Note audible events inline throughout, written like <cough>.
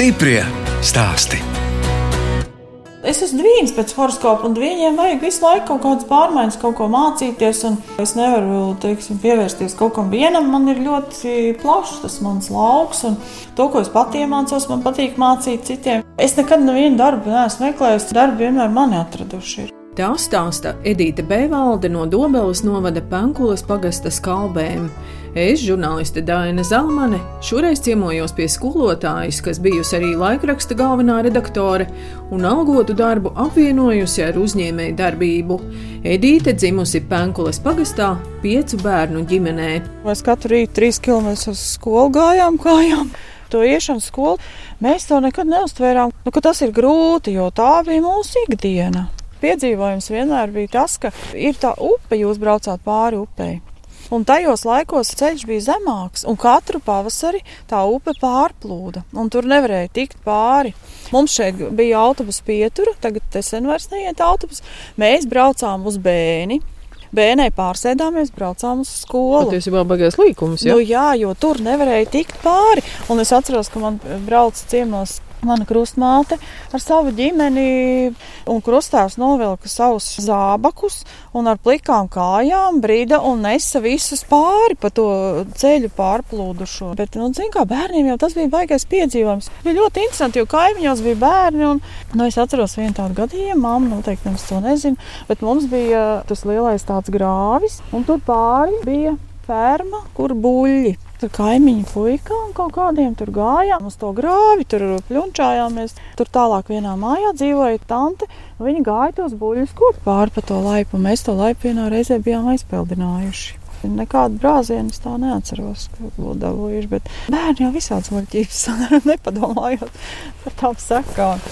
Stiprie stāsti. Es esmu dvīņas pēc horoskopa, un viņiem vajag visu laiku kaut kādas pārmaiņas, kaut ko mācīties. Es nevaru teiksim, pievērsties kaut kam vienam. Man ir ļoti plašs tas mans lauks, un to, ko es pati iemācos, man patīk mācīt citiem. Es nekad nevienu darbu neesmu meklējis, darbi vienmēr mani atraduši. Ir. Tā stāsta Edīte Bēvalde no Dobeles novada Pankulas pagasta skalbēm. Es, žurnāliste Dāna Zalmane, šoreiz ciemojos pie skolotājas, kas bijusi arī laikraksta galvenā redaktore un algotu darbu apvienojusi ar uzņēmēju darbību. Edīte dzimusi Pankulas pagastā piecu bērnu ģimenē. Mēs katru rītu trīs km uz skolu gājām kājām to iešanu skolu, mēs to nekad neuztvērām, nu, tas ir grūti, jo tā bija mūsu ikdiena piedzīvojums vienmēr bija tas, ka ir tā upe, jūs braucāt pāri upei. Un tajos laikos ceļš bija zemāks, un katru pavasari tā upe pārplūda, un tur nevarēja tikt pāri. Mums šeit bija autobusu pietura, tagad tas vairs neiet autobus. Mēs braucām uz bēni. Bēnē pārsēdāmies, braucām uz skolu. Tas bija baigais līkums. Ja? Nu, jā, jo tur nevarēja tikt pāri. Un es atceros, ka man brauca ciemos Mana krustmāte ar savu ģimeni un krustāvs novilka savus zābakus un ar plikām kājām brīda un nesa visus pāri pa to ceļu pārplūdušo. Bet, nu, zin kā bērniem jau tas bija baigais piedzīvojums. Bija ļoti interesanti, jo kaimiņos bija bērni un, nu, es atceros vienu tādu gadījumu, mamma noteikti nemaz to nezina, bet mums bija tas lielais tāds grāvis un tur pāri bija ferma, kur buļļi. Tur kaimiņu puikām kaut kādiem tur gājām uz to grāvi, tur pļunčājāmies. Tur tālāk vienā mājā dzīvoja tante. Viņa gāja tos buļļus kopt pāri pa to laipu, mēs to laipu vienā reizē bijām aizpeldinājuši. Nekādu brāzienu es tā neatceros, ka būtu dabūjuši. Bet bērni jau visādas muļķības <laughs> nepadomājot par tām sekām.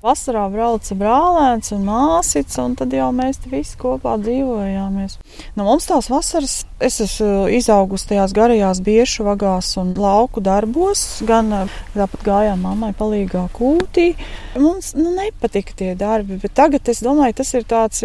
Vasarā brauca brālēns un māsīca, un tad jau mēs visi kopā dzīvojāmies. Nu, mums tās vasaras, es esmu izaugusi tajās garajās biešu vagās un lauku darbos, gan tāpat gājām mammai palīgā kūtī. Mums nu, nepatika tie darbi, bet tagad es domāju, tas ir tāds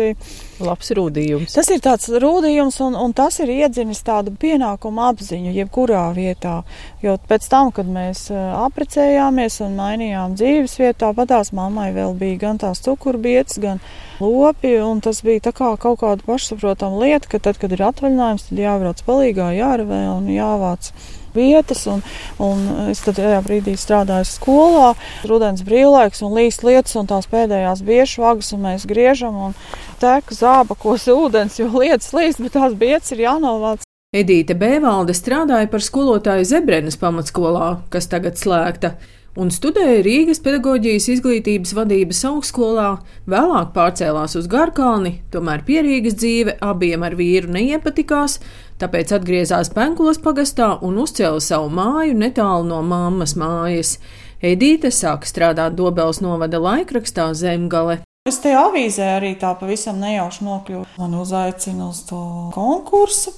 labs rūdījums. Tas ir tāds rūdījums, un, un tas ir iedzinis tādu pienākumu apziņu jebkurā vietā. Jo pēc tam, kad mēs apprecējāmies un mainījām dzīves vietu, tāpatās mammai vēl bija gan tās cukurbietas, gan lopi, un tas bija kā kaut kāda pašsaprotama lieta, ka tad, kad ir atvaļinājums, tad jābrauc palīgā, jārevē un jāvāc vietas. Un, un es tajā brīdī strādāju skolā, rudens brīvlaiks un līst lietas un tās pēdējās biežas vagas, un mēs griežam un tek zābakos ūdens, jo lietas līst, bet tās vietas ir jānovāc. Edīte Bēvalde strādāja par skolotāju Zebrenes pamatskolā, kas tagad slēgta un studēja Rīgas pedagoģijas izglītības vadības augstskolā, vēlāk pārcēlās uz Garkalni, tomēr pierīgas dzīve abiem ar vīru neiepatikās, tāpēc atgriezās Penkulas pagastā un uzcēla savu māju netālu no mammas mājas. Edīte sāka strādāt Dobeles novada laikrakstā Zemgale. Es te avīzē arī tā pavisam nejauši nokļuvu. Man uzaicina uz to konkursu.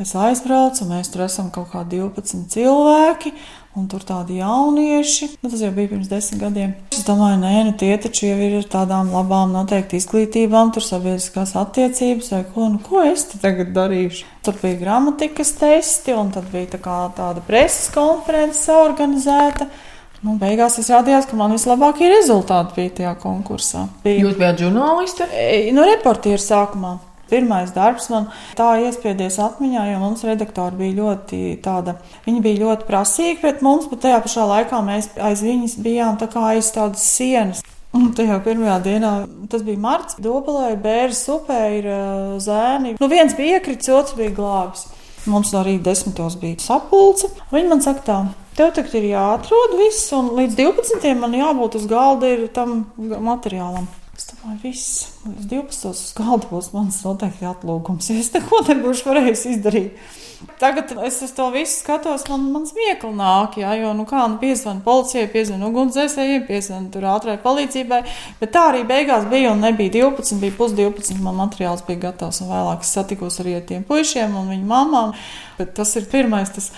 Es aizbraucu, mēs tur esam kaut kā 12 cilvēki. Un tur tādi jaunieši, nu, tas jau bija pirms desmit gadiem. Es domāju, nē, nu tie taču jau ir ar tādām labām, noteikti izglītībām, tur sabiedriskās attiecības, vai ko, nu ko es te tagad darīšu. Tur bija gramatikas testi, un tad bija tā tāda preses konferences organizēta. Nu, beigās izrādījās, ka man vislabākie rezultāti bija tajā konkursā. Bija, Jūs bijat žurnāliste? Nu, reportieri sākumā. Pirmais darbs man tā iespiedies atmiņā, jo mums redaktori bija ļoti tāda, viņi bija ļoti prasīgi pret mums, bet tajā pašā laikā mēs aiz viņas bijām tā kā aiz tādas sienas. Un tajā pirmajā dienā, tas bija marts, Dobelē, Bēras upē ir uh, zēni. Nu, viens bija iekritis, otrs bija glābis. Mums arī desmitos bija sapulce. Viņi man saka tā, tev tagad ir jāatrod viss, un līdz 12. man jābūt uz galda tam materiālam. Es domāju, viss, līdz 12. uz galda būs mans noteikti atlūgums. Es neko nebūšu varējis izdarīt. Tagad es uz to visu skatos, man, man smiekli nāk, jā, jo, nu kā, nu piezvan policijai, piezvan ugunsdzēsējiem, piezvan tur ātrai palīdzībai, bet tā arī beigās bija un nebija 12, bija pus 12, man materiāls bija gatavs un vēlāk es satikos arī ar tiem puišiem un viņu mamām, bet tas ir pirmais, tas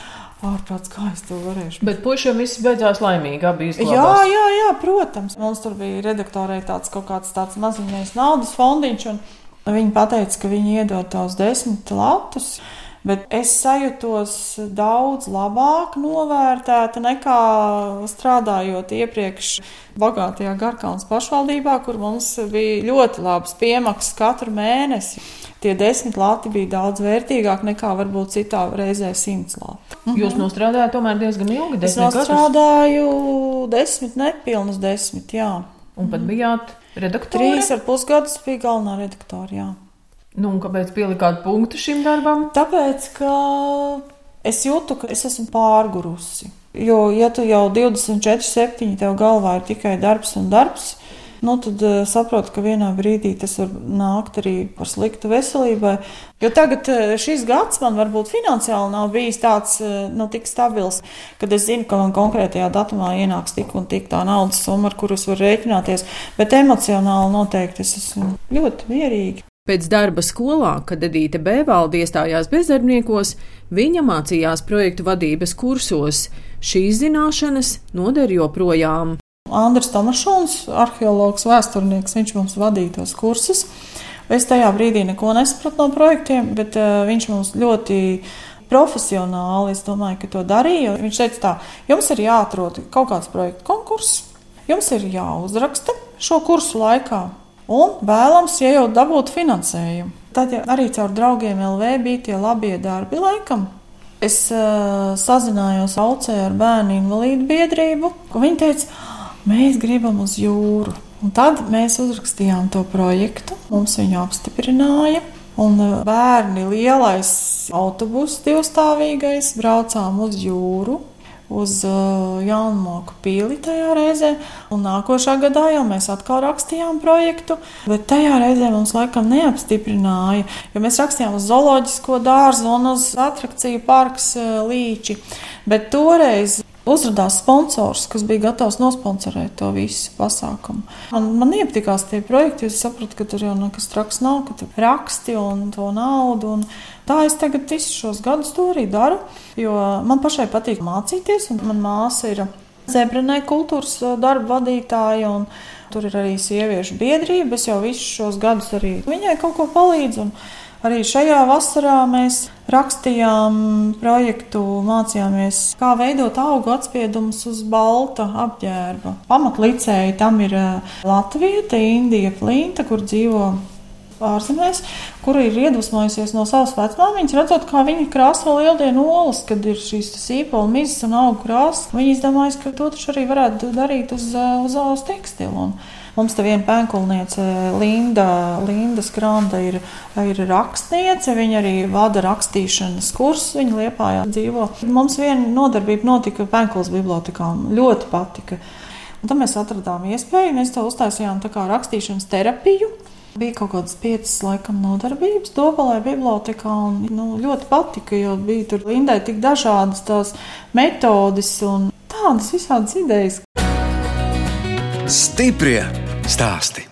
ārprāts, kā es to varēšu. Bet pušiem viss beidzās laimīgi, abi izglābās. Jā, jā, jā, protams. Mums tur bija redaktorē tāds kaut kāds tāds maziņais naudas fondiņš, un viņi pateica, ka viņi iedod tās desmit latus. Bet es sajūtos daudz labāk novērtēta nekā strādājot iepriekš bagātajā Garkalnas pašvaldībā, kur mums bija ļoti labs piemaksas katru mēnesi. Tie desmit lati bija daudz vērtīgāki nekā varbūt citā reizē simts lati. Mhm. Jūs nostrādājāt tomēr diezgan ilgi. Es nostrādāju gadus. desmit, nepilnus desmit, jā. Un pat bijāt redaktore? Trīs ar pusgadus bija galvenā redaktore, jā. Nu, kāpēc pielikāt punktu šim darbam? Tāpēc, ka es jūtu, ka es esmu pārgurusi. Jo, ja tu jau 24, 7 tev galvā ir tikai darbs un darbs, nu, tad uh, saprotu, ka vienā brīdī tas var nākt arī par sliktu veselībai. Jo tagad uh, šis gads man varbūt finansiāli nav bijis tāds uh, nu, tik stabils, kad es zinu, ka man konkrētajā datumā ienāks tik un tik tā naudas summa, ar kuras var rēķināties, bet emocionāli noteikti es esmu ļoti mierīga. Pēc darba skolā, kad Edīte Bēvalde iestājās bezdarbniekos, viņa mācījās projektu vadības kursos. Šīs zināšanas noder joprojām. Andris Tomašons, arheologs, vēsturnieks, viņš mums vadīja tos kursus. Es tajā brīdī neko nesapratu no projektiem, bet uh, viņš mums ļoti profesionāli, es domāju, ka to darīja. Viņš teica tā, jums ir jāatrod kaut kāds projektu konkurss, jums ir jāuzraksta šo kursu laikā un vēlams, ja jau dabūt finansējumu. Tad ja arī caur draugiem LV bija tie labie darbi laikam. Es uh, sazinājos Aucē ar bērnu invalīdu biedrību, un viņi teica, mēs gribam uz jūru. Un tad mēs uzrakstījām to projektu, mums viņu apstiprināja. Un bērni lielais autobuss divstāvīgais braucām uz jūru uz uh, Jaunmoku pīli tajā reizē, un nākošā gadā jau mēs atkal rakstījām projektu, bet tajā reizē mums laikam neapstiprināja, jo mēs rakstījām uz zooloģisko dārzu un uz atrakciju parks uh, līči, bet toreiz Uzrādījās sponsors, kas bija gatavs nosponsorēt to visu pasākumu. Man, man iepatikās tie projekti, es sapratu, ka tur jau nekas traks nav, ka tur raksti un to naudu. Un tā es tagad visus šos gadus to arī daru, jo man pašai patīk mācīties, un man māsa ir Zebrenē kultūras darba vadītāja. Tur ir arī sieviešu biedrība. Es jau visus šos gadus arī viņai kaut ko palīdzu. Arī šajā vasarā mēs rakstījām projektu, mācījāmies, kā veidot augu atspiedumus uz balta apģērba. Pamatlicēji tam ir eh, Latvija, Indija, Plinta, kur dzīvo ārzemēs, kura ir iedvesmojusies no savas vecmāmiņas, redzot, kā viņa krāso lieldienu olas, kad ir šīs sīpola mizas un augu krāsas. Viņa izdomājas, ka to taču arī varētu darīt uz, eh, uz, uz tekstilu. Mums te viena pēnkulniece, Linda, Linda Skranda, ir, ir rakstniece. Viņa arī vada rakstīšanas kursus. Viņa liepājā dzīvo. Mums viena nodarbība notika Pēnkulas bibliotekā. Ļoti patika. Un tad mēs atradām iespēju, mēs to uztaisījām kā rakstīšanas terapiju. Bija kaut kādas piecas, laikam, nodarbības Dobelē bibliotekā. Un, nu, ļoti patika, jo bija tur Lindai tik dažādas tās metodes un tādas visādas idejas. Stiprie stāsti.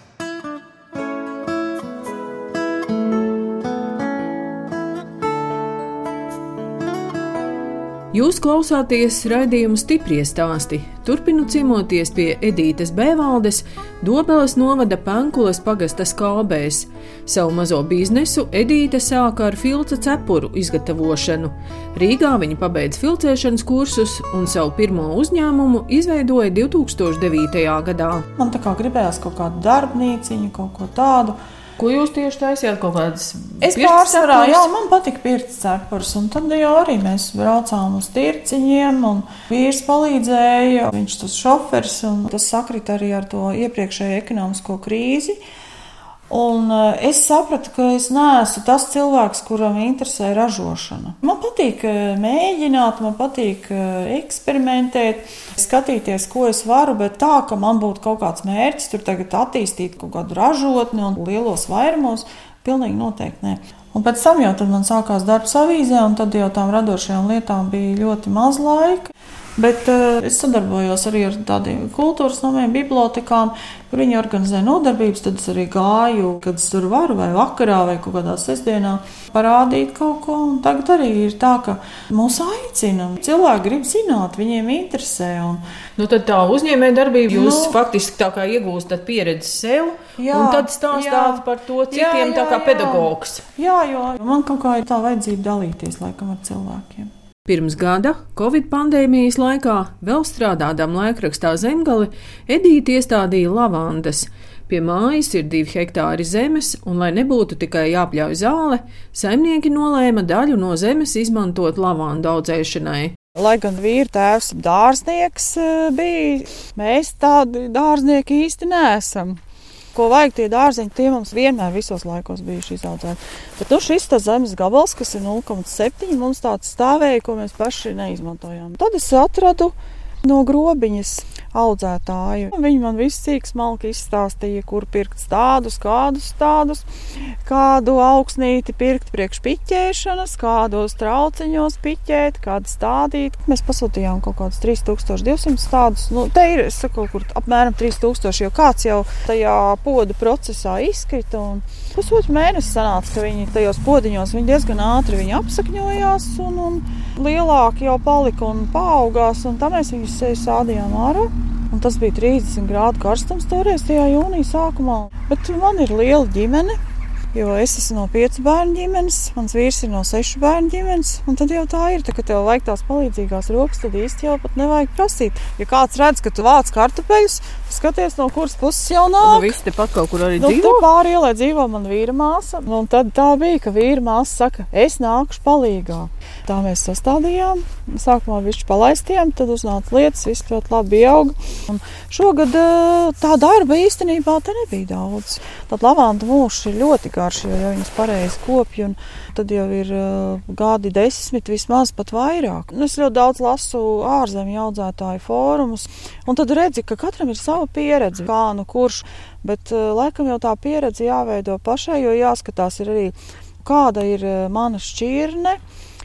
Jūs klausāties raidījumu stipri stāstī. Turpinu ciemoties pie Edītes Bēvaldes, Dobeles novada Pankulas pagasta skalbēs. Savu mazo biznesu Edīte sāka ar filca cepuru izgatavošanu. Rīgā viņa pabeidza filcēšanas kursus un savu pirmo uzņēmumu izveidoja 2009. gadā. Man tā kā gribējās kaut kādu darbnīciņu, kaut ko tādu. Ko jūs tieši taisījāt? Kaut kādas es pārsvarā, jā, man patika pirts cepurs, un tad jau arī mēs braucām uz tirciņiem, un vīrs palīdzēja, viņš tas šofers, un tas sakrit arī ar to iepriekšējo ekonomisko krīzi. Un eh, es sapratu, ka es neesmu tas cilvēks, kuram interesē ražošana. Man patīk eh, mēģināt, man patīk eh, eksperimentēt, skatīties, ko es varu, bet tā, ka man būtu kaut kāds mērķis, tur tagad attīstīt kaut kādu ražotni un lielos vairumos, pilnīgi noteikti nē. Un pēc tam jau man sākās darbs avīzē, un tad jau tām radošajām lietām bija ļoti maz laika. Bet uh, es sadarbojos arī ar tādiem kultūras namiem, bibliotekām, kur viņi organizē nodarbības. Tad es arī gāju, kad es tur varu, vai vakarā, vai kaut kādā sestdienā parādīt kaut ko. Un tagad arī ir tā, ka mūs aicina. Cilvēki grib zināt, viņiem interesē. Un, nu, tad tā uzņēmējdarbība jūs nu, faktiski iegūstat pieredzi sev, jā, un tad stāstāt par to citiem jā, jā, kā pedagogs. Jā, jo man kaut kā ir tā vajadzība dalīties laikam ar cilvēkiem. Pirms gada, Covid pandēmijas laikā, vēl strādādam laikrakstā Zemgali, Edīte iestādīja lavandas. Pie mājas ir divi hektāri zemes, un, lai nebūtu tikai jāpļauj zāle, saimnieki nolēma daļu no zemes izmantot lavandu audzēšanai. Lai gan vīra tēvs dārznieks eh, bija, mēs tādi dārznieki īsti neesam ko vajag tie dārziņi, tie mums vienmēr visos laikos bijuši izaudzēti. Bet nu, šis zemes gabals, kas ir 0,7, mums tāds stāvēja, ko mēs paši neizmantojām. Tad es atradu no grobiņas audzētāju. Viņi man visu cīk smalki izstāstīja, kur pirkt tādus, kādus tādus, kādu augsnīti pirkt priekš piķēšanas, kādos trauciņos piķēt, kādu stādīt. Mēs pasūtījām kaut kādus 3200 tādus. Nu, te ir, saku, kur apmēram 3000, jo kāds jau tajā podu procesā izkrita. Pusotru mēnesi sanāca, ka viņi tajos podiņos viņi diezgan ātri viņi apsakņojās un, un lielāki jau palika un paaugās. Un tā mēs viņus sādījām ārā. Un tas bija 30 grādu karstums toreiz, tajā jūnija sākumā. Bet man ir liela ģimene. Jo es esmu no piecu bērnu ģimenes, mans vīrs ir no sešu bērnu ģimenes. Tad jau tā ir, tā, ka tev vajag tās palīdzīgās rokas, tad īsti jau pat nevajag prasīt. Ja kāds redz, ka tu vāc kartupeļus, skaties, no kuras puses jau nāk. Nu, Visi tepat kaut kur arī nu, dzīvo. Pāri ielai dzīvo man vīra māsa. Un tad tā bija, ka vīra māsa saka, es nākušu palīgā. Tā mēs sastādījām. Sākumā viņš palaistījām, tad uznāca lietas, viss ļoti labi pieauga. Un šogad eh, tā darba īstenībā te nebija daudz. Tad lavanda mūžs ir ļoti garš, jo ja viņas pareizi kopja, un tad jau ir uh, gadi desmit, vismaz pat vairāk. Un es ļoti daudz lasu ārzemju audzētāju fórumus, un tad redzi, ka katram ir sava pieredze, kā nu kurš, bet uh, laikam jau tā pieredze jāveido pašai, jo jāskatās ir arī, kāda ir uh, mana šķirne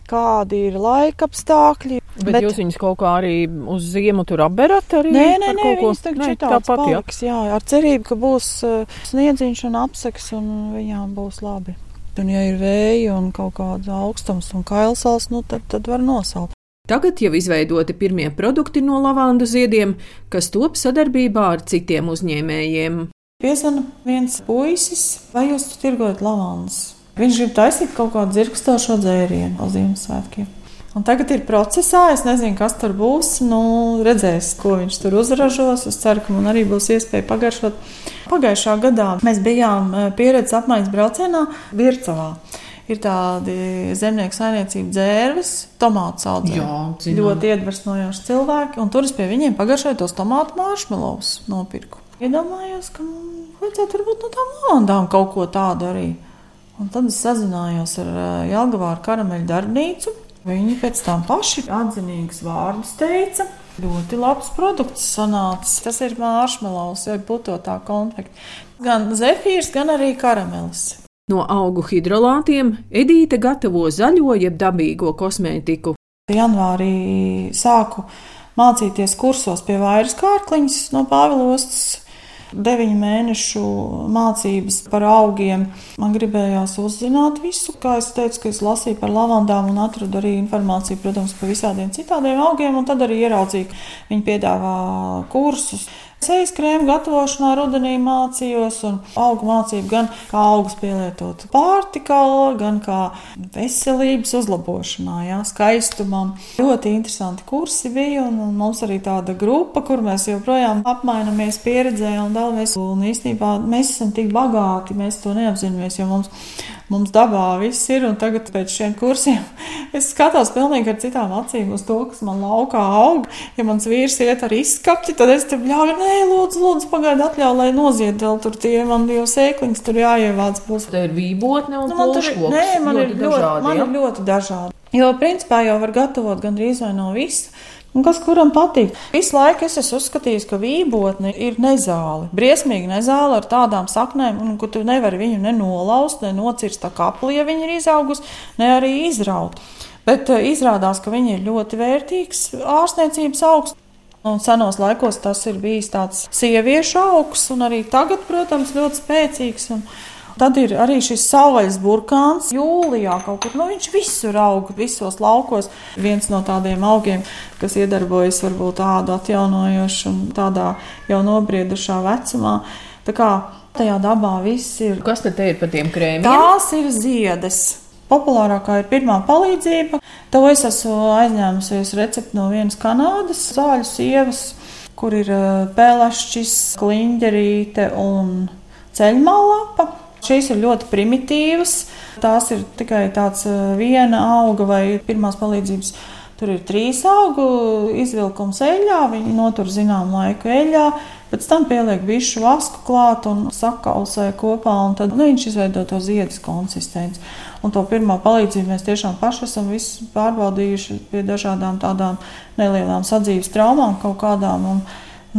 kādi ir laika apstākļi. Bet, bet jūs viņus kaut kā arī uz ziemu tur apberat? Arī nē, nē, nē viņas tagad nē, tāpat paliks, jā. jā, ar cerību, ka būs uh, sniedziņš un apseks un viņām būs labi. Un ja ir vēja un kaut kāda augstums un kailsals, nu tad, tad var nosaukt. Tagad jau izveidoti pirmie produkti no lavandu ziediem, kas top sadarbībā ar citiem uzņēmējiem. Piezvana viens puisis, vai jūs tirgojat lavandus? Viņš grib taisīt kaut kādu dzirkstošo dzērienu uz Ziemassvētkiem. Un tagad ir procesā, es nezinu, kas tur būs. Nu, redzēs, ko viņš tur uzražos. Es ceru, ka man arī būs iespēja pagaršot. Pagājušā gadā mēs bijām eh, pieredzes apmaiņas braucienā Vircavā. Ir tādi zemnieku saimniecību dzērves, tomātu audzētāji. Ļoti iedvesmojoši cilvēki, un tur es pie viņiem pagājušajā tos tomātu maršmelovus nopirku. Iedomājos, ka vajadzētu varbūt no tām lavandām kaut ko tādu arī. Un tad es sazinājos ar Jālgavāru karameļu darbnīcu. Viņi pēc tam paši atzinīgus vārdus teica. Ļoti labs produkts sanācis. Tas ir maršmelovs vai putotā konfekta. Gan zefīrs, gan arī karamelis. No augu hidrolātiem Edīte gatavo zaļo jeb dabīgo kosmētiku. Janvārī sāku mācīties kursos pie vairas kārkliņas no Pāvilostas deviņu mēnešu mācības par augiem. Man gribējās uzzināt visu, kā es teicu, ka es lasīju par lavandām un atradu arī informāciju, protams, par visādiem citādiem augiem, tad arī ieraudzīju, ka viņi piedāvā kursus. Ceļu krēmu gatavošanā rudenī mācījos, un augu mācību gan kā augus pielietot pārtikā, gan kā veselības uzlabošanā, jā, skaistumam. Ļoti interesanti kursi bija, un, un mums arī tāda grupa, kur mēs joprojām apmainamies pieredzē un dalāmies. Un īstenībā mēs esam tik bagāti, mēs to neapzināmies, jo mums mums dabā viss ir. Un tagad pēc šiem kursiem <laughs> es skatos pilnīgi ar citām acīm uz to, kas man laukā aug. Ja mans vīrs iet ar izskapti, tad es tam ļauju, nē, lūdzu, lūdzu pagaidu atļauju, lai nozied vēl tur tie man jau sēkliņas tur jāievāc. Būs. Tā ir vībotne un nu, man tur, nē, man ļoti ir ļoti, dažādi, man ja? ir ļoti dažādi. Jo principā jau var gatavot gandrīz vai no visa. Un kas kuram patīk? Visu laiku es esmu uzskatījis, ka vībotne ir nezāle. Briesmīgi nezāle ar tādām saknēm, un ka tu nevari viņu nenolaust, ne nocirst tā kapli, ja viņa ir izaugusi, ne arī izraut. Bet uh, izrādās, ka viņi ir ļoti vērtīgs ārstniecības augs. Un senos laikos tas ir bijis tāds sieviešu augs, un arī tagad, protams, ļoti spēcīgs. Un tad ir arī šis savvaļas burkāns. Jūlijā kaut kur nu, viņš visur aug, visos laukos. Viens no tādiem augiem, kas iedarbojas varbūt tādu atjaunojošu un tādā jau nobriedušā vecumā. Tā kā tajā dabā viss ir. Kas tad ir par tiem krēmiem? Tās ir ziedes. Populārākā ir pirmā palīdzība. To es esmu aizņēmusies recepti no vienas Kanādas zāļu sievas, kur ir pēlašķis, kliņģerīte un ceļmalapa. Šīs ir ļoti primitīvas. Tās ir tikai tāds viena auga vai pirmās palīdzības. Tur ir trīs augu izvilkums eļļā, viņi notur zināmu laiku eļļā, pēc tam pieliek višu vasku klāt un sakausē kopā, un tad nu, viņš izveido to ziedas konsistenci. Un to pirmā palīdzību mēs tiešām paši esam pārbaudījuši pie dažādām tādām nelielām sadzīves traumām kaut kādām. Un,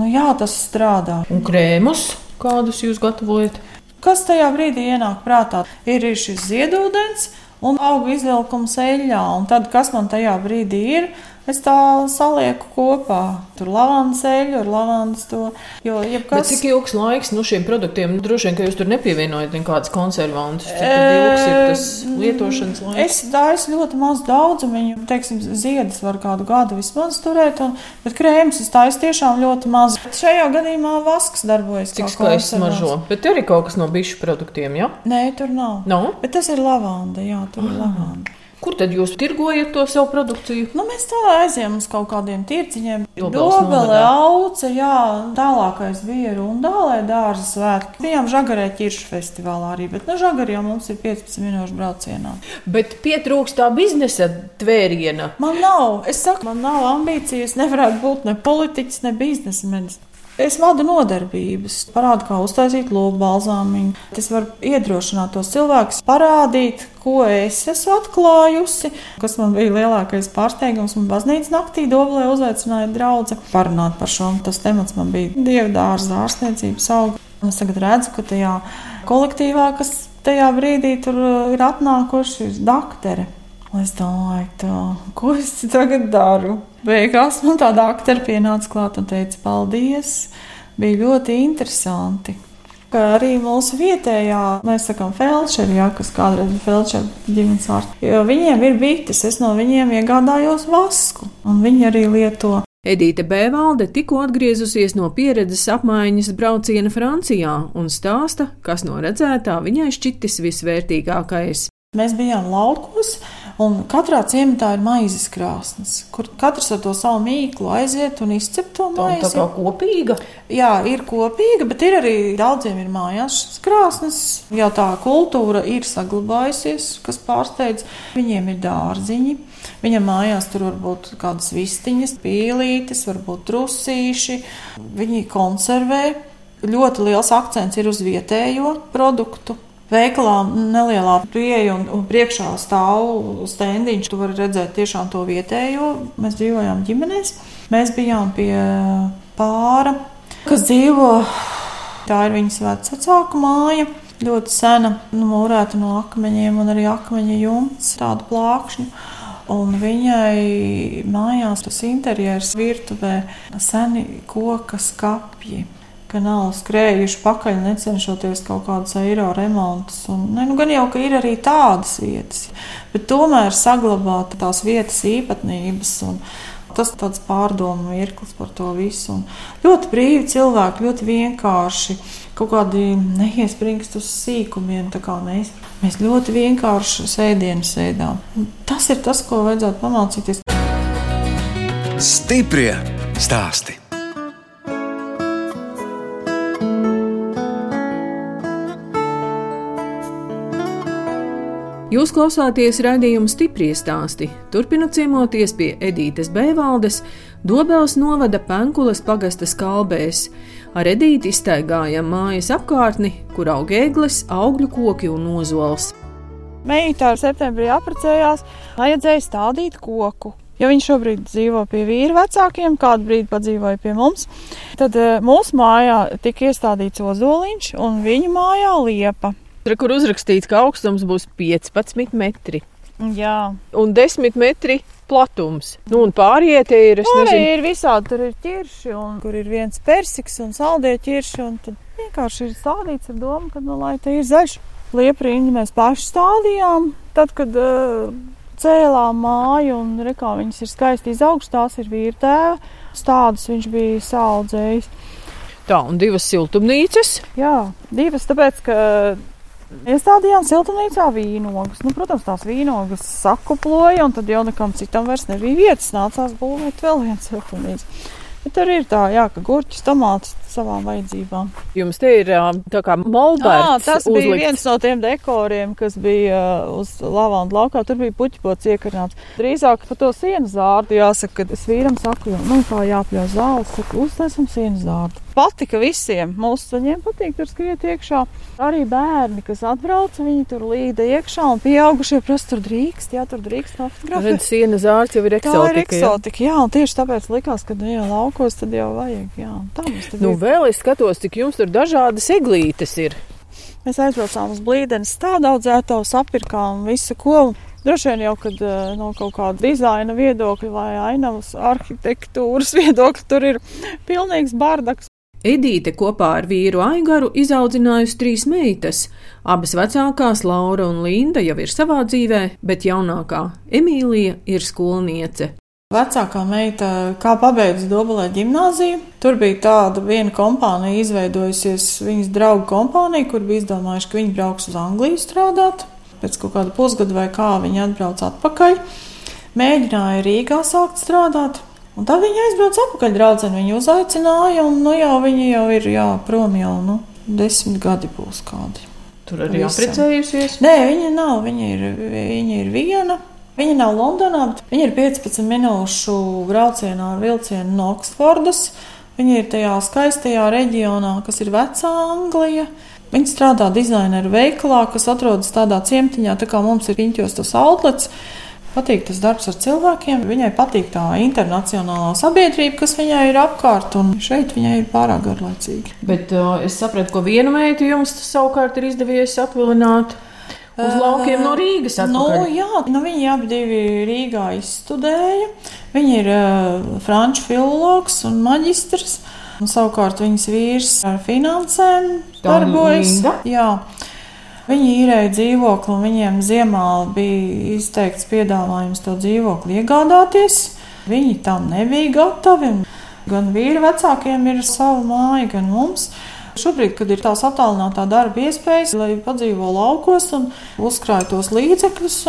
nu, jā, tas strādā. Un krēmus, kādus jūs gatavojat? Kas tajā brīdī ienāk prātā? Ir šis ziedūdens un auga izvilkums eļļā. Un tad, kas man tajā brīdī ir, Es tā salieku kopā. Tur lavandas eļļu, ar lavandas to. Jo, jebkas... Bet cik ilgs laiks nu, šiem produktiem? Droši vien, ka jūs tur nepievienojat nekādus konservantus. Cik ilgs ir tas lietošanas laiks? Es dāju ļoti maz daudzumu. Viņu, teiksim, ziedas var kādu gadu vismaz turēt, un, bet krēmus es dāju tiešām ļoti maz. Šajā gadījumā vasks darbojas. Cik skaisti smaržo. Bet tur ir kaut kas no bišu produktiem, jā? Ja? Nē, tur nav. No? Bet tas ir lavanda, jā, tur ir lavanda. Kur tad jūs tirgojat to savu produkciju? Nu, mēs tā aizjām uz kaut kādiem tirciņiem. Dobele, auce, jā, tālākais bija rundālē dārza svētki. Bijām žagarē ķiršu festivālā arī, bet nu žagarē jau mums ir 15 minūšu braucienā. Bet pietrūkst tā biznesa tvēriena. Man nav, es saku, man nav ambīcijas, nevarētu būt ne politiķis, ne biznesmenis. Es vadu nodarbības, parādu, kā uztaisīt lobu balzāmiņu. Es varu iedrošināt tos cilvēkus, parādīt, ko es esmu atklājusi. Kas man bija lielākais pārsteigums, man baznīcas naktī Doblē uzaicināja draugu parunāt par šo. Tas temats man bija dievdārza ārstniecības auga. Es tagad redzu, ka tajā kolektīvā, kas tajā brīdī tur ir atnākuši, ir doktori. Es domāju, tā, ko es tagad daru? Beigās man tāda aktiera pienāca klāt un teica, paldies! Bija ļoti interesanti. Kā arī mūsu vietējā, mēs sakām, felčeri, ja, kas kādreiz bija felčeri ģimenes ārsti. Jo viņiem ir bites, es no viņiem iegādājos vasku, un viņi arī lieto. Edīte Bēvalde tikko atgriezusies no pieredzes apmaiņas brauciena Francijā un stāsta, kas no redzētā viņai šķitis visvērtīgākais. Mēs bijām laukos, un katrā ciematā ir maizes krāsnes, kur katrs ar to savu mīklu aiziet un izcep to maizi. Tā kā kopīga? Jā, ir kopīga, bet ir arī daudziem ir mājās šis krāsnes. Jā, tā kultūra ir saglabājusies, kas pārsteidz. Viņiem ir dārziņi. Viņam mājās tur var būt kādas vistiņas, pīlītes, varbūt trusīši. Viņi konservē. Ļoti liels akcents ir uz vietējo produktu. Veikalā nelielā pieeja un, un priekšā stāv stendiņš. Tu vari redzēt tiešām to vietējo. Mēs dzīvojām ģimenēs. Mēs bijām pie pāra, kas dzīvo. Tā ir viņas vecāka māja. Ļoti sena, nu, mūrēta no akmeņiem un arī akmeņa jumts, tādu plākšņu. Un viņai mājās tas interjers virtuvē seni koka skapji ka nav skrējuši pakaļ, necenšoties kaut kādus eiro remontus. Un, ne, nu, gan jau, ka ir arī tādas vietas, bet tomēr saglabāt tās vietas īpatnības. Tas ir tāds pārdomu mirklis par to visu. Un ļoti brīvi cilvēki, ļoti vienkārši, kaut kādi neiespringst uz sīkumiem. Mēs, mēs ļoti vienkārši sēdienu sēdām. Tas ir tas, ko vajadzētu pamācīties. Stiprie stāstī! Jūs klausāties raidījuma stipri stāstī. Turpinot ciemoties pie Edītes Bēvaldes, Dobels novada Penkulas pagasta skalbēs. Ar Edīti iztaigājam mājas apkārtni, kur aug eglis, augļu koki un ozols. Meita ar septembrī apprecējās, vajadzēja stādīt koku. Ja viņš šobrīd dzīvo pie vīra vecākiem, kādu brīdi padzīvoja pie mums, tad eh, mūsu mājā tika iestādīts ozoliņš un viņa mājā liepa. Tur, kur uzrakstīts, ka augstums būs 15 metri. Jā, un desmit metri platums. Nu, un pārējie ir, nezinu, ir visādi, tur ir ķirši, un kur ir viens persiks un saldie ķirši, un tad vienkārši ir stādīts ar domu, ka, nu, lai te ir zaļš. Lieprīņi mēs paši stādījām, tad, kad uh, cēlām māju, un rekā viņas ir skaisti izaugstas, tās ir vīrtēva, stādus viņš bija saudzējis. tā, un divas siltumnīcas. Jā, divas, tāpēc, ka iestādījām siltumnīcā vīnogas. Nu, protams, tās vīnogas sakuploja, un tad jau nekam citam vairs nebija vietas. Nācās būvēt vēl vienu siltumnīcu. Bet tur ir tā, jā, ka gurķis, tomātus savām vajadzībām. Jums te ir tā kā Jā, molberts tas bija uzlikts. viens no tiem dekoriem, kas bija uz lavandu laukā. Tur bija puķipots iekarnāts. Drīzāk par to sienu zārdu jāsaka, kad es vīram saku, jo, nu, kā jāpļauj zāles, saku, uztaisam sienu zārdu. Patika visiem. Mūsu viņiem patīk tur skriet iekšā. Arī bērni, kas atbrauca, viņi tur līda iekšā un pieaugušie prasa, tur drīkst, jā, tur drīkst nofotografēt. Redz, siena zārds jau ir Tā ir eksotika. jā. eksotika, jā, un tieši tāpēc likās, ka, nu, jā, laukos tad jau vajag, jā. Tā mums tad Nu, ir. Vēl es skatos, cik jums tur dažādas eglītes ir. Mēs aizbraucām uz blīdeni, stāda audzēto, sapirkām visu ko. Droši vien jau, kad eh, no kaut kāda dizaina viedokļa vai ainavas arhitektūras <laughs> viedokļa tur ir pilnīgs bardaks. Edīte kopā ar vīru Aigaru izaudzinājusi trīs meitas. Abas vecākās, Laura un Linda, jau ir savā dzīvē, bet jaunākā Emīlija ir skolniece. Vecākā meita, kā pabeidza Dobelē gimnāziju, tur bija tāda viena kompānija izveidojusies, viņas draugu kompānija, kur bija izdomājuši, ka viņi brauks uz Angliju strādāt. Pēc kaut kāda pusgada vai kā viņi atbrauc atpakaļ. Mēģināja Rīgā sākt strādāt. Un tad viņi aizbrauca atpakaļ. Draudzene viņu uzaicināja, un nu jau viņi jau ir jā, prom jau nu, desmit gadi būs kādi. Tur arī Visam. apprecējusies. Nē, viņa nav. Viņa ir, viņa ir viena. Viņa nav Londonā, bet viņa ir 15 minūšu braucienā ar vilcienu no Oksfordas. Viņa ir tajā skaistajā reģionā, kas ir Vecā Anglija. Viņa strādā dizaineru veikalā, kas atrodas tādā ciematiņā, tā kā mums ir piņķos tas outlets. Patīk tas darbs ar cilvēkiem. Viņai patīk tā internacionālā sabiedrība, kas viņai ir apkārt, un šeit viņai ir pārāk garlaicīgi. Bet uh, es sapratu, ka vienu meitu jums savukārt ir izdevies atvilināt uz laukiem no Rīgas. Nu, atpakaļ. jā, nu, viņi abi divi Rīgā izstudēja. Viņa ir uh, franču filologs un maģistrs. Un, savukārt viņas vīrs ar finansēm darbojas. Viņi īrēja dzīvokli, un viņiem ziemā bija izteikts piedāvājums to dzīvokli iegādāties. Viņi tam nebija gatavi. Gan vīri vecākiem ir sava māja, gan mums. Šobrīd, kad ir tās attālinātā darba iespējas, lai padzīvo laukos un uzkrāj tos līdzekļus,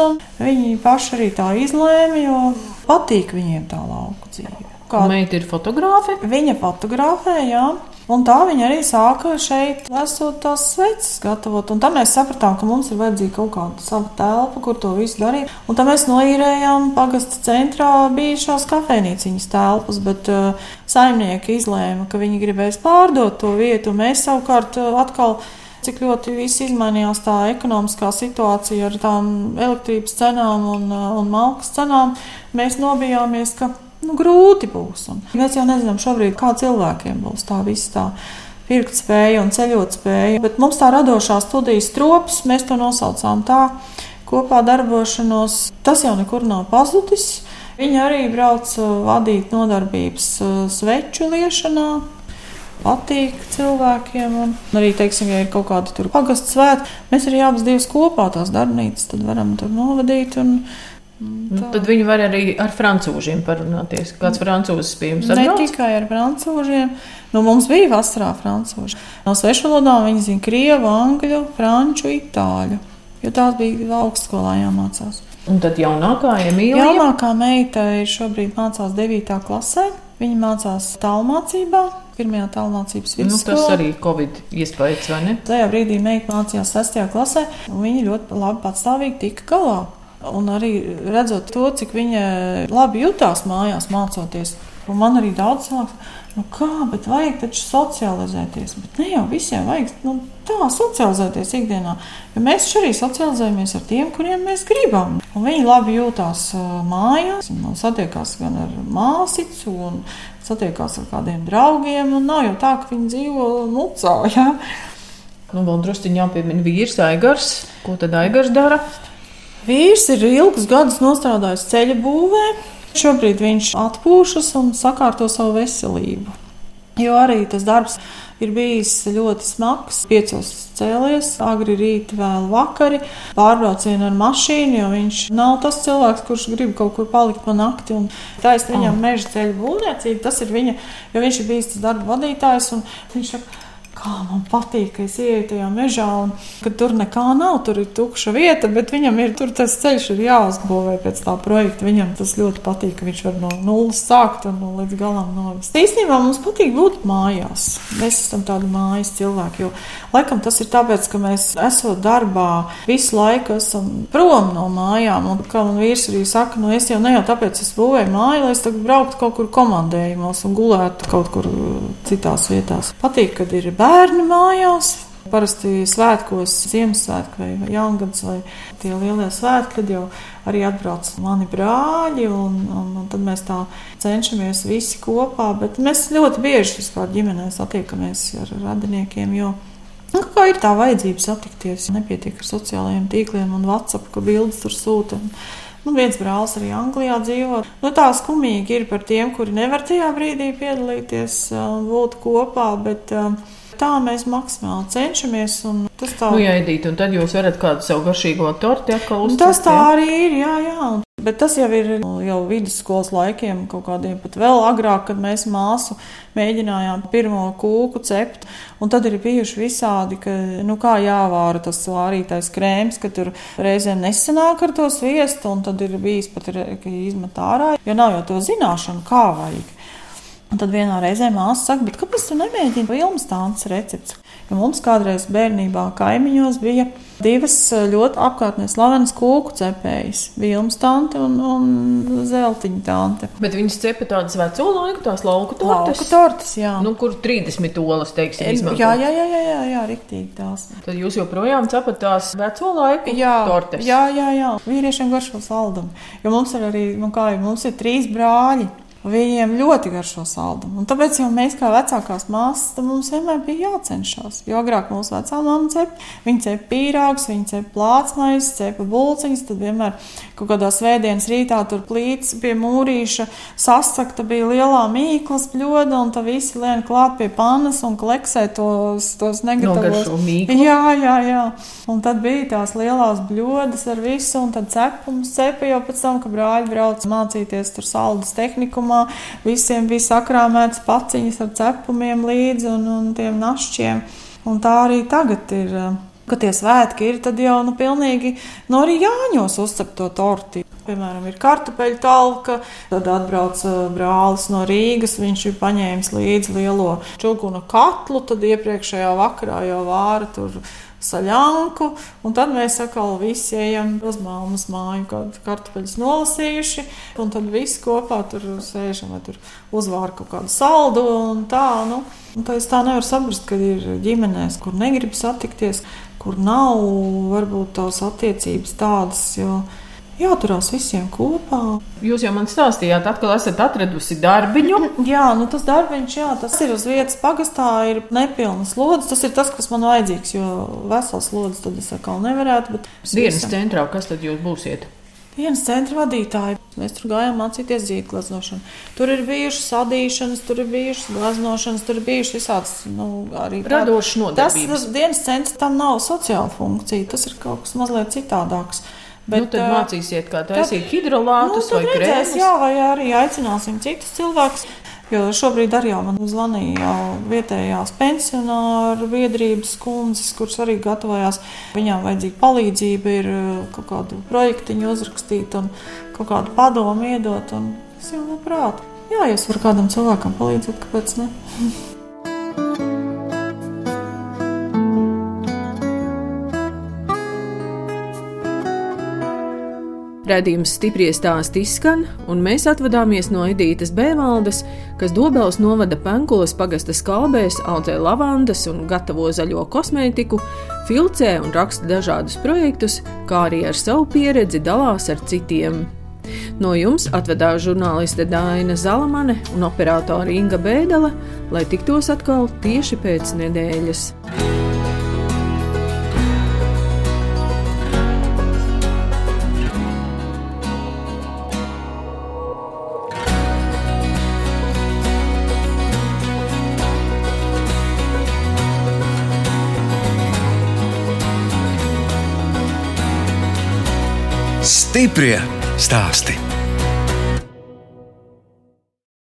viņi paši arī tā izlēma, jo patīk viņiem tā lauka dzīve. Kā Meita ir fotogrāfe. Viņa fotografē, jā. Un tā viņa arī sāka šeit, esot tās sveces gatavot. Un tad mēs sapratām, ka mums ir vajadzīga kaut kāda sava telpa, kur to visu darīt. Un tad mēs noīrējām pagasta centrā bijušās kafejnīciņas telpas, bet uh, saimnieki izlēma, ka viņi gribēs pārdot to vietu. Mēs savukārt uh, atkal cik ļoti viss izmainījās tā ekonomiskā situācija ar tām elektrības cenām un, uh, un malkas cenām, mēs nobijāmies, ka nu, grūti būs. Un mēs jau nezinām šobrīd, kā cilvēkiem būs tā visa tā pirkt spēja un ceļot spēja. Bet mums tā radošā studijas trops, mēs to nosaucām tā, kopā darbošanos, tas jau nekur nav pazudis. Viņi arī brauc uh, vadīt nodarbības uh, sveču liešanā, patīk cilvēkiem. Un arī, teiksim, ja ir kaut kāda pagastu svētki, mēs arī abas divas kopā tās darbnīcas, varam tur novadīt. Un, Nu, Tad viņi var arī ar frančūžiem parunāties. Kāds francūzis pie jums Ne tikai ar frančūžiem. Nu, mums bija vasarā frančūži. No svešvalodām viņi zina krievu, angļu, franču, itāļu. Jo tās bija augstskolā jāmācās. Un tad jaunākā Emīlija. Jaunākā meita ir šobrīd mācās 9. klasē. Viņa mācās tālmācībā, pirmajā tālmācības Nu, tas vidusskolā. arī Covid iespējas, vai ne? Tajā brīdī meita mācījās 6. klasē, un viņa ļoti labi patstāvīgi tika galā. Un arī redzot to, cik viņa labi jutās mājās, mācoties. Un man arī daudz cilvēku nu kā, bet vajag taču socializēties. Bet ne jau visiem vajag nu, tā socializēties ikdienā. Jo mēs arī socializējamies ar tiem, kuriem mēs gribam. Un viņi labi jūtās mājās, un satiekās gan ar māsicu, un satiekās ar kādiem draugiem. Nav jau tā, ka viņi dzīvo mucā. Ja? Nu, vēl druskuļi jāpiemina vīrs Aigars. Ko tad Aigars dara? Vīrs ir ilgus gadus nostrādājis ceļa būvē. Šobrīd viņš atpūšas un sakārto savu veselību. Jo arī tas darbs ir bijis ļoti smags. Piecos cēlies, agri rīti, vēl vakari, pārbraucienu ar mašīnu, jo viņš nav tas cilvēks, kurš grib kaut kur palikt pa nakti. Taisnība viņam oh. meža ceļu būvniecība, tas ir viņa, jo viņš ir bijis tas darba vadītājs. Viņš saka, kā man patīk, ka es ieeju tajā mežā un ka tur nekā nav, tur ir tukša vieta, bet viņam ir tur tas ceļš ir jāuzbūvē pēc tā projekta. Viņam tas ļoti patīk, ka viņš var no nulles sākt un no līdz galam novest. Īstenībā mums patīk būt mājās. Mēs esam tādi mājas cilvēki, jo laikam tas ir tāpēc, ka mēs esam darbā visu laiku esam prom no mājām. Un kā man vīrs arī saka, nu es jau ne jau tāpēc es būvēju māju, lai es tagad brauktu kaut kur komandējumos un gulētu kaut kur citās vietās. Patīk, kad ir bērni bērni mājās. Parasti svētkos, Ziemassvētku vai Jaungads vai tie lielie svētki, tad jau arī atbrauc mani brāļi, un, un, un tad mēs tā cenšamies visi kopā. Bet mēs ļoti bieži vispār ģimenē satiekamies ar radiniekiem, nu, kā ir tā vajadzība satikties. Nepietiek ar sociālajiem tīkliem un WhatsApp, ka bildes tur sūta. Nu, viens brālis arī Anglijā dzīvo. Nu, tā skumīgi ir par tiem, kuri nevar tajā brīdī piedalīties, būt kopā. Bet, uh, tā mēs maksimāli cenšamies. Tas tā nu, jāiedīt, un tad jūs varat kādu savu garšīgo torti atkal uztaisīt. Tas tā jā? arī ir, jā, jā. Bet tas jau ir jau vidusskolas laikiem, kaut kādiem pat vēl agrāk, kad mēs māsu mēģinājām pirmo kūku cept. Un tad ir bijuši visādi, ka, nu, kā jāvāra tas vārītais krēms, ka tur reizēm nesanāk ar to sviestu, un tad ir bijis pat, ka izmet ārā, jo nav jau to zināšanu, kā vajag. Un tad vienā reizē māsa saka, kāpēc tu nemēģini vilnas tādas receptes? Jo mums kādreiz bērnībā kaimiņos bija divas eh, ļoti apkārtnē slavenas kūku cepējas - vilnas tante un, un zeltiņa tante. Bet viņas cepa tādas veco laiku, tās lauku tortes. Lauku tortes, jā. Nu, kur 30 olas, teiksim, izmantot. Jā, jā, jā, jā, jā, jā riktīgi tās. Tad jūs joprojām cepat tās veco laiku jā, tortes. Jā, jā, jā. Vīriešiem garšo saldumu. Jo mums ir arī, nu kā, mums ir trīs brāļi. Viņiem ļoti garšo saldumu. Un tāpēc mēs, kā vecākās māsas, mums vienmēr bija jācenšas. Jo agrāk mūsu vecā mamma cep, viņa cep pīrāgus, viņa cep plātsmaiņas, cepa bulciņas. Tad vienmēr kaut kādā svētdienas rītā tur plīts pie mūrīša sasakta bija lielā mīklas bļoda, un tā visi lien klāt pie pannas un kleksē tos, tos negatavos. Jā, jā, jā. Un tad bija tās lielās bļodas ar visu, un tad cepums cepa jau pēc tam, ka brāļi brauc mācīties tur saldus tehnikumā visiem bija sakrāmēts paciņas ar cepumiem līdzi un, un tiem našķiem. Un tā arī tagad ir. Kad tie svētki ir, tad jau nu, pilnīgi nu, arī Jāņos uzcep to torti. Piemēram, ir kartupeļu talka, tad atbrauc brālis no Rīgas. Viņš ir paņēmis līdzi lielo čūnu katlu, tad iepriekšējā vakarā jau vāra tur saļanku, tad mēs atkal visi ejam uz māmas māju, kad kartupeļus nolasījuši, un tad visi kopā tur sēžam vai tur uzvār kaut kādu saldu un tā, nu. Un tā es tā nevaru saprast, ka ir ģimenēs, kur negrib satikties, kur nav varbūt tās attiecības tādas, jo jāturās visiem kopā. Jūs jau man stāstījāt, atkal esat atradusi darbiņu. Jā, nu tas darbiņš, jā, tas ir uz vietas pagastā, ir nepilnas lodes. Tas ir tas, kas man vajadzīgs, jo vesels lodes tad es atkal nevarētu. Dienas visam. centrā, kas tad jūs būsiet? Dienas centra vadītāji. Mēs tur gājām mācīties zīdglaznošanu. Tur ir bijušas sadīšanas, tur ir bijušas glaznošanas, tur ir bijušas visādas nu, arī radošas nodarbības. Tas, tas dienas centrs tam nav sociāla funkcija, tas ir kaut kas mazliet citādāks. Bet, nu, tad mācīsiet, kā taisīt hidrolātus nu, vai krēmus. Jā, vai arī aicināsim citus cilvēkus. Jo šobrīd arī man zvanīja vietējās pensionāru biedrības kundzes, kuras arī gatavojās. Viņām vajadzīga palīdzība, ir kaut kādu projektiņu uzrakstīt un kaut kādu padomu iedot. Es jau labprāt. Jā, ja es varu kādam cilvēkam palīdzēt, kāpēc ne? <laughs> Radījums stipri stāst izskan, un mēs atvadāmies no Edītas Bēvaldes, kas Dobels novada Penkulas pagasta skalbēs, audzē lavandas un gatavo zaļo kosmētiku, filcē un raksta dažādus projektus, kā arī ar savu pieredzi dalās ar citiem. No jums atvedās žurnāliste Dāna Zalamane un operātore Inga Bēdele, lai tiktos atkal tieši pēc nedēļas. Stiprie stāsti.